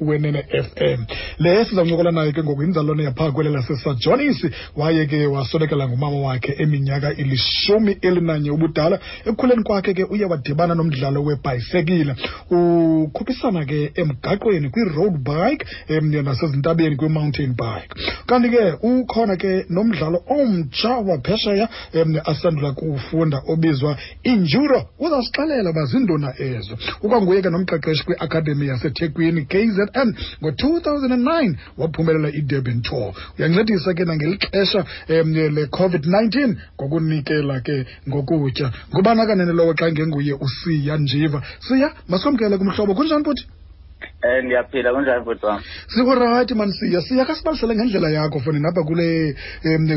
wenene FM le sizawuncokola naye ke ngoku inzalwane yaphaa kwele lasesajonisi waye ke waswelekela ngumama wakhe eminyaka ilishumi elinanye ubudala. Ekukhuleni kwakhe ke uye wadibana nomdlalo webhayisekile. Ukhuphisana ke emgaqweni kwi-road bike nasezintabeni kwi-mountain bike. Kanti ke ukhona ke nomdlalo omtsha waphesheya asandula kuwufunda obizwa injuro. Uzasixelela uba zindona ezo. Ukwanguye ke nomqeqeshi kwiakademi yasethekwini KZN ngo-2009 waphumelela i-Durban Tour. Uyancedisa ke nangeli xesha um le-COVID-19 ngokunikela ke ngokutya. Ngubana kanene lowo xa ngenguye usiya njiva? Siya masomkele kumhlobo. Kunjani futhi Eh ndiyaphila kunjani bhuti wam? sikurayithi mani siya siya kasibalisele ngendlela yakho fundi napha kule um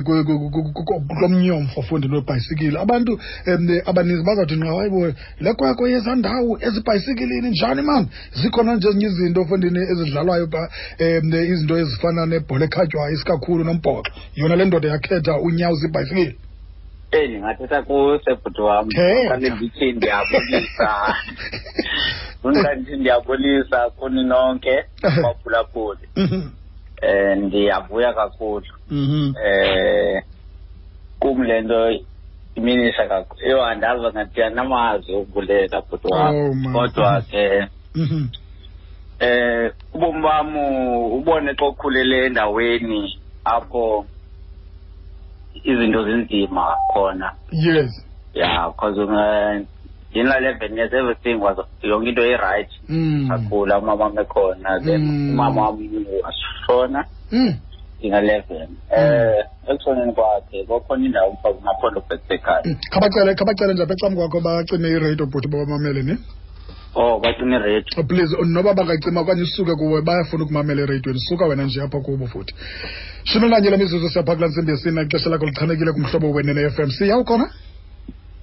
kulo mnyomfo fondini webhayisikile abantu um abaninzi bazawuthi nqa hayibo le kwakho yezaa ndawo ezibhayisikilini njani mani zikhona nje ezinye izinto fundini ezidlalwayo pha um izinto ezifana nebhola ekhatywayo isikakhulu nombhoxo. Yona le ndoda yakhetha unyawo zibhayisikile Eh ndingathetha kuse bhuti wam. Kanti ndithi ndiyabulisa. Kunxa ndithi ndiyabulisa kuni nonke baphulaphuli. um Eh ndiyavuya kakhulu. um kum le nto iminisha kakhulu. yho andazi ngathi anamazwi okubulela bhuti Oh, wam. my Kodwa ke um eh ubomi bam ubone xa ukhulele endaweni apho izinto zinzima khona yes yeah because uh, in la 11 years everything was yonke into i-right Mm. sakhula umama wam ekhona then Mm. umama wam wasishona Mm. ndinga-11 eh ekushoneni kwakhe kwakhona indawo kuthiwa kumaphondo backpackers Mm. khabacele khabacele nje apha ecam kwakho bacime ireyido bhuti babamamele ni oh bacime iredio Oh, please noba bangacima okanye usuke kuwe bayafuna ukumamela ereydiweni suka wena nje apha kubo futhi. Shumi nanye la mizuzu siyapha kula ntsimbi yesine ixesha lakho lichanekile kumhlobo wenene f m siya ukhona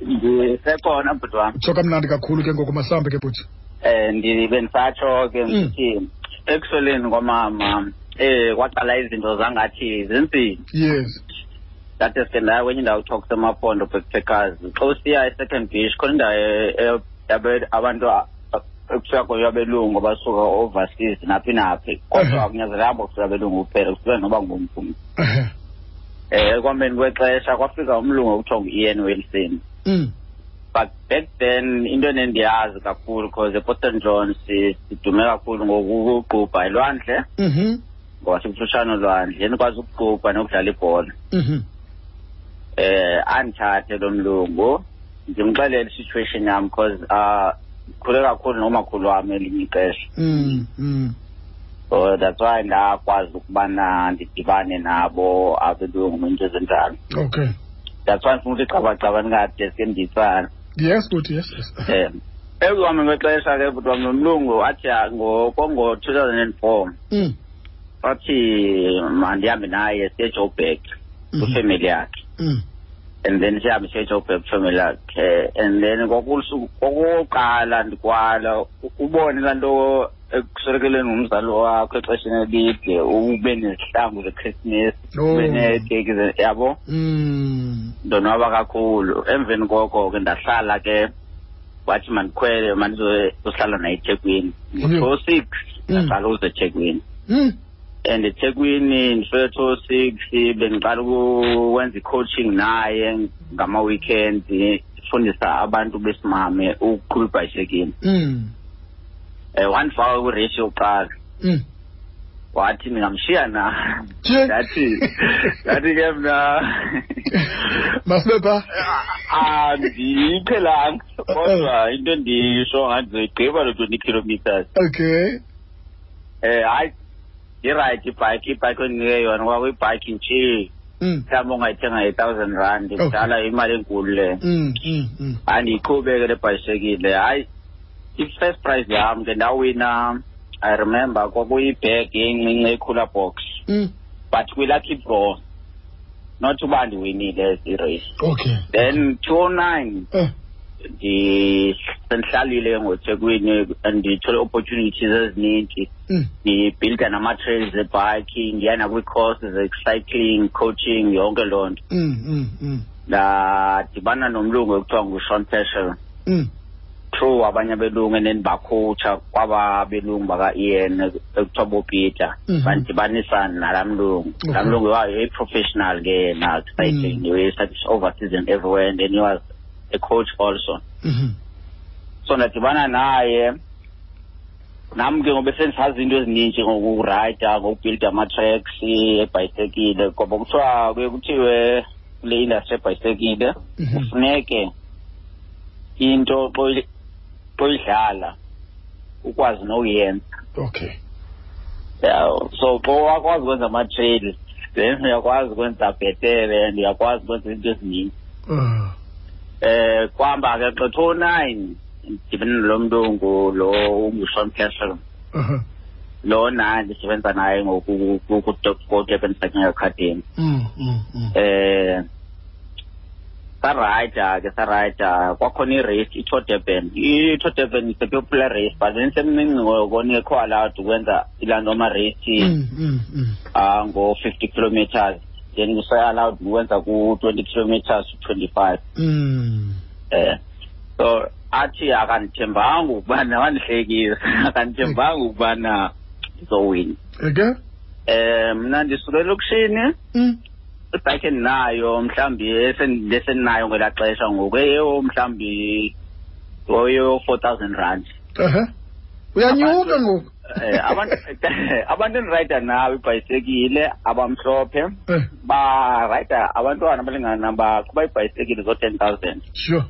ndisekhona bhuti wam. Tsho kamnandi kakhulu ke ngoku masambe ke bhuti um ndibe ndisatsho ke Mm. ndithi ekusweleni kwamama eh kwaqala izinto zangathi zinzima yes. That is ndaya kwenye indawo kuthiwa kusemaphondo backpackers xa usiya e-second beach khona indawo abantu a- a- ekusuka kuyo abelungu abasuka overseas naphi naphi kodwa Ehe. akunyanzelanga kusuka abelungu kuphela kusuka noba ngumntu um Ehe. ekuhambeni kwexesha kwafika umlungu okuthiwa ngu-ian wilson Mm. but back then into enendiyazi kakhulu because eporton john si- sidume kakhulu ngokuqubha elwandle Mhm. ngoba sikufutshane olwandle ndikwazi ukuqubha nokudlala ibhola Mhm. eh andithathe lo mlungu ndimxelele i-situation yam because uh khule kakhulu nomakhulu wam elinye ixesha Mm. Mm. so that's why ndakwazi ukubana ndidibane nabo abelungu into ezinjalo okay that's why ndifuna ukuthi xabacaba ndingade sike ndiyitsala yes bhuti yes yes um ekuhambeni kwexesha ke bhuti wam nomlungu athi kongo-two thousand and four Mm. wathi mandihambe naye siye joburg Mhm. kwifemeli yakhe Mm. And then sihambe siye joburg kwifemeli yakhe and then kwakuqala ndikwala ubone laa nto ekuswelekeleni ngumzali wakho exesheni elide ube nezihlangu zechristmas Oh. ube neekeki ze- yabo Mm. ndonwaba kakhulu emveni koko ke ndahlala ke wathi mandikhwele mandizohlala naye ethekwini Mhm. ngo-two six Mm. ndaqala uze ethekwini Mm. And ethekwini ndifike two six bendiqala ukwenza i-coaching naye ngama-weekend ndifundisa abantu besimame ukuqhuba ibhayisekile. Mm. um wandifaka kwirace yokuqala. Mm. wathi ndingamshiya na? Ndathi ndathi ke mna masibe phaa andiyiqhelanga kodwa into endisho ngathi ndizoyigqiba lo twenty kilometers okay. Um hayi irayithi ibhayiki ibhayiki ondinike yona kwakuyibhayiki nje Mm. mhlawumbi ongayithenga i-thousand rand Okay. kudala imali enkulu le Mm. Mm. Mm. hayi ndiyiqhubeke le bhayisekile hayi i-first prize yam ke ndawina i remember kwakuyibhegi encinci ecooler box Mm. but kwi-lucky draw not uba ndiwinile irace okay then two oh nine Eh. Ndisendihlalile ngothekwini ndithole opportunities ezininzi Mm. ndibhilda nama-trails ebhayiki ndiya nakwi-courses cycling coaching yonke loo nto Mm. Mm. Ndadibana nomlungu ekuthiwa ngushon peshel through abanye abelungu and then bakhowutsha kwaba belungu baka-ian ekuthiwa bopeter Mhm. bandidibanisa nalaa mlungu laa mlungu wayi-professional ke yena cycling overseas and everywhere and then he was a coach also Mhm. so ndadibana naye nam ke ngoba sendisazi into ezininji ngokurayida ngokubuilda ama-tracks ebhayisekile ngoba kuthiwa kuye kuthiwe kule industry ebhayisekile Mhm. kufuneke into xoyi- xoyidlala ukwazi nokuyenza okay Yeah, so xa wakwazi ukwenza ama-trail then uyakwazi ukwenza bhetere and uyakwazi ukwenza into ezininzi Ah. Eh kwahamba ke xa two nine ndidibene nalo mlungu lo ungushon castle Aha. lona ndisebenza naye ngoku-durban cycling academy Mm, mm, mm. eh sarayida ke sarayida kwakhona irace i-tour durban i-tour durban is a popular race but then semncinci ngokongekho allowed ukwenza ilanto ama-race Mm, mm, mm. uh, ngo-fifty kilometers then use-allowed ukwenza ku-twenty kilometers twenty-five Mm. eh so athi akandithembanga ukubana wandihlekisa akandithembanga ukubana ndizowina Eke? eh mna ndisuke elokishini Mm. ibhayikhi endinayo mhlawumbi esen- esendinayo ngelaa xesha ngoku eyo mhlawumbi oyo-four thousand rand. Uyanyuka ngoku. Eh abantu abantu endirayida nawo ibhayisekile abamhlophe Eh, barayida abantwana abalingana naba qhuba ibhayisekile zo-ten thousand sure.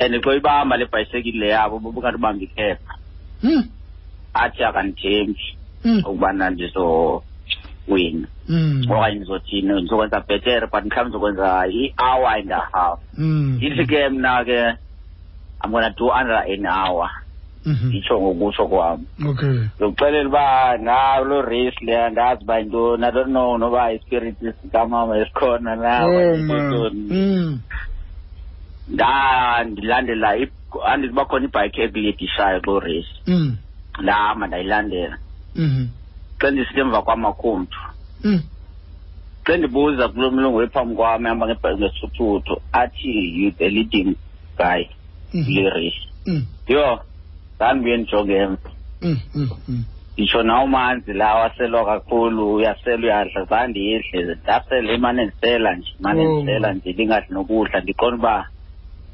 and xa ibamba le bhayisekile yabo bobungathi ubamba ikhepha Mm. athi akandithembi Mm. ukubana ndizowina Mm. okanye ndizothini ndizokwenza bhetere but mhlawumbi ndizokwenza i-hour and a half Mm. ndithi ke mna ke i'm gonna do under an hour Mhm. nditsho ngokutsho kwam Okay. ndikuxelela uba nalo race leya ndazi uba yintoni i don't know noba ispirit sikamama esikhona na Oh okanye man. yintoni. Mm. ndandilandela ib- andithi uba khona ibhayikhi ekulidishayo kuloo race Mm. ndahamba ndayilandela Mhm. xa ndisithi emva kwamakhumtu Mm. xa ndibuza kulo mlungu wephambi kwam ehamba ngebha- ngesithuthuthu athi you the leading guy Mhm. kule race Mm. yho zandibuye ndijonge emva Mm. Mm. Mm. nditsho nawo manzi la waselwa kakhulu uyasela uyadla zandiyihle ndasela imane ndisela nje imane Oh. ndisela nje ndingadli nokudla ndiqonda uba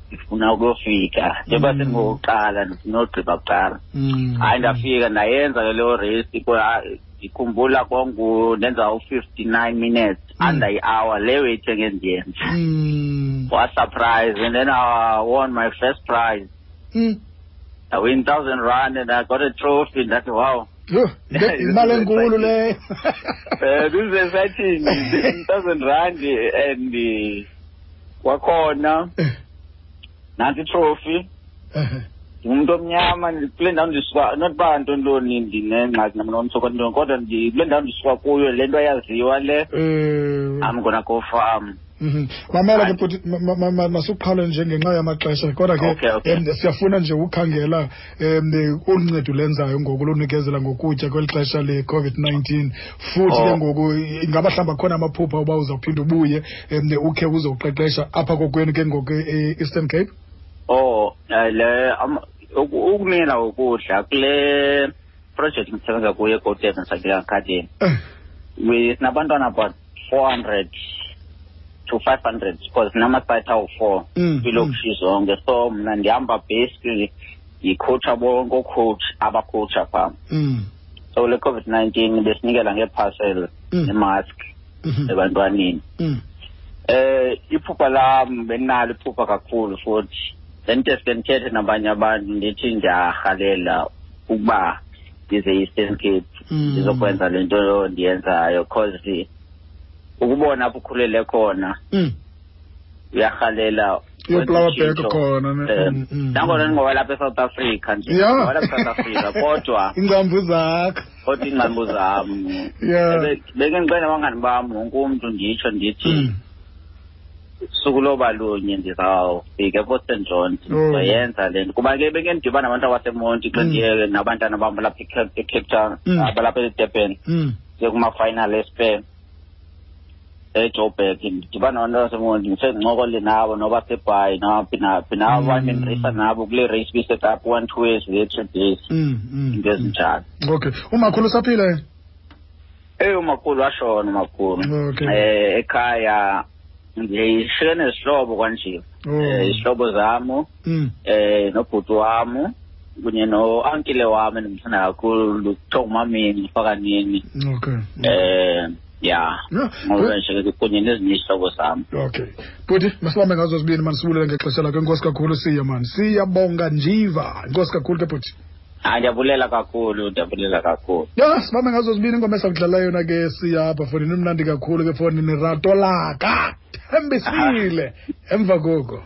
ndifuna ukuyofika njengoba Mm. sendingokuqala ndifuna uyogqiba kuqala Mm. hayi ndafika ndayenza ke leyo race kwa- ndikhumbula kwangu ndenza u-fifty nine minutes Mm. under i-hour leyo ethe ngendiyenza Mm. wasurprise and then i won my first prize Mm. I win thousand rand and i got a trophy. Ndathi wow. Yho, le- imali enkulu leyo. uh, this is exciting. Thousand rand and uh, kwakhona Eh, nantsi itrophy eh, ndingumntu omnyama kule ndawo ndisuka not uba ntontoni ndinengxaki namnomtsoko ntoni kodwa kule ndawo ndisuka kuyo le nto ayaziwa le am i'm gonna go farm. Mhm. mamela ke futhi bhuti ma- ma- ma- ma- masukuqhawule nje ngenxa yamaxesha kodwa ke siyafuna nje ukhangela um olu ncedo lenzayo ngoku lonikezela ngokutya kweli xesha le-covid-19 futhi ke Oh. ngoku ingaba mhlawumbi akhona amaphupha uba uzawuphinda ubuye um ukhe uzoqeqesha apha kokwenu ke ngoku e-eastern cape? Oh eh, le am- uku- ukunina ukudla kule project ndisebenza kuyo egoteven cycling academy Eh, we sinabantwana about four hundred to five hundred because sinama-site awu-four Mm, kwiilokishi zonke. So mna ndihamba basically yikhowutsha bonke oocoach abakhowutsha phaa mm, so le covid-19 besinikela ngeeparcel Mm. nemask mhm, ebantwaneni. Mm, eh iphupha lam benalo iphupha kakhulu futhi. Then deske ndithethe nabanye abantu ndithi ndiyarhalela ukuba ndize eastern cape Mm. ndizokwenza le nto ndiyenzayo cause ukubona apho ukhulele khona mm. uyarhalela Uyoplower wenza back utshintsho. khona, ne? Eh, Mm, mm, nangona mm. ndingowalapha esouth africa nje Yeah. ngowalapha esouth africa kodwa iingcambu zakho kodwa iingcambu zam Yeah. Beke- beke ndixele abangani bam wonke umntu nditsho ndithi Mm. Suku loba lunye ndizawufika st john ndizoyenza le nto kuba ke beke ndidibana nabantu abasemonti xa Mm. ndiye nabantwana bam balapha eCape- town Mm. abalapha edurban Mm. ndiye kuma-final espan ejoburg ndidibana nabantu basemonti ndisendincokole nabo noba sebhayi nawaphi naphi nabo Mm. abanye ndireyisa nabo kule race biset up one two years le-two days Mm, mm, into ezinjalo okay umakhulu usaphila yena eyi umakhulu washona umakhulu Okay. eh ekhaya ndishiyeke nezihlobo kwanje Oh. eh izihlobo zami Mm, eh nobhuti wam kunye no-ankile wami endimthanda kakhulu kuthiwa ngumamini ufakanini okay. Eh ya. Nje kunye nezinye izihlobo zam okay. Bhuti masibambe ngazo zibini mani sibulele ngexesha lakho. Inkosi kakhulu siya mani. Siyabonga njiva. Inkosi kakhulu ke bhuti hayi ndiyabulela kakhulu ndiyabulela kakhulu. Ya sibambe ngazo zibini ingoma esakudlala yona ke siya apha fonini imnandi kakhulu ke fonini niratolaka laka thembisile emva koko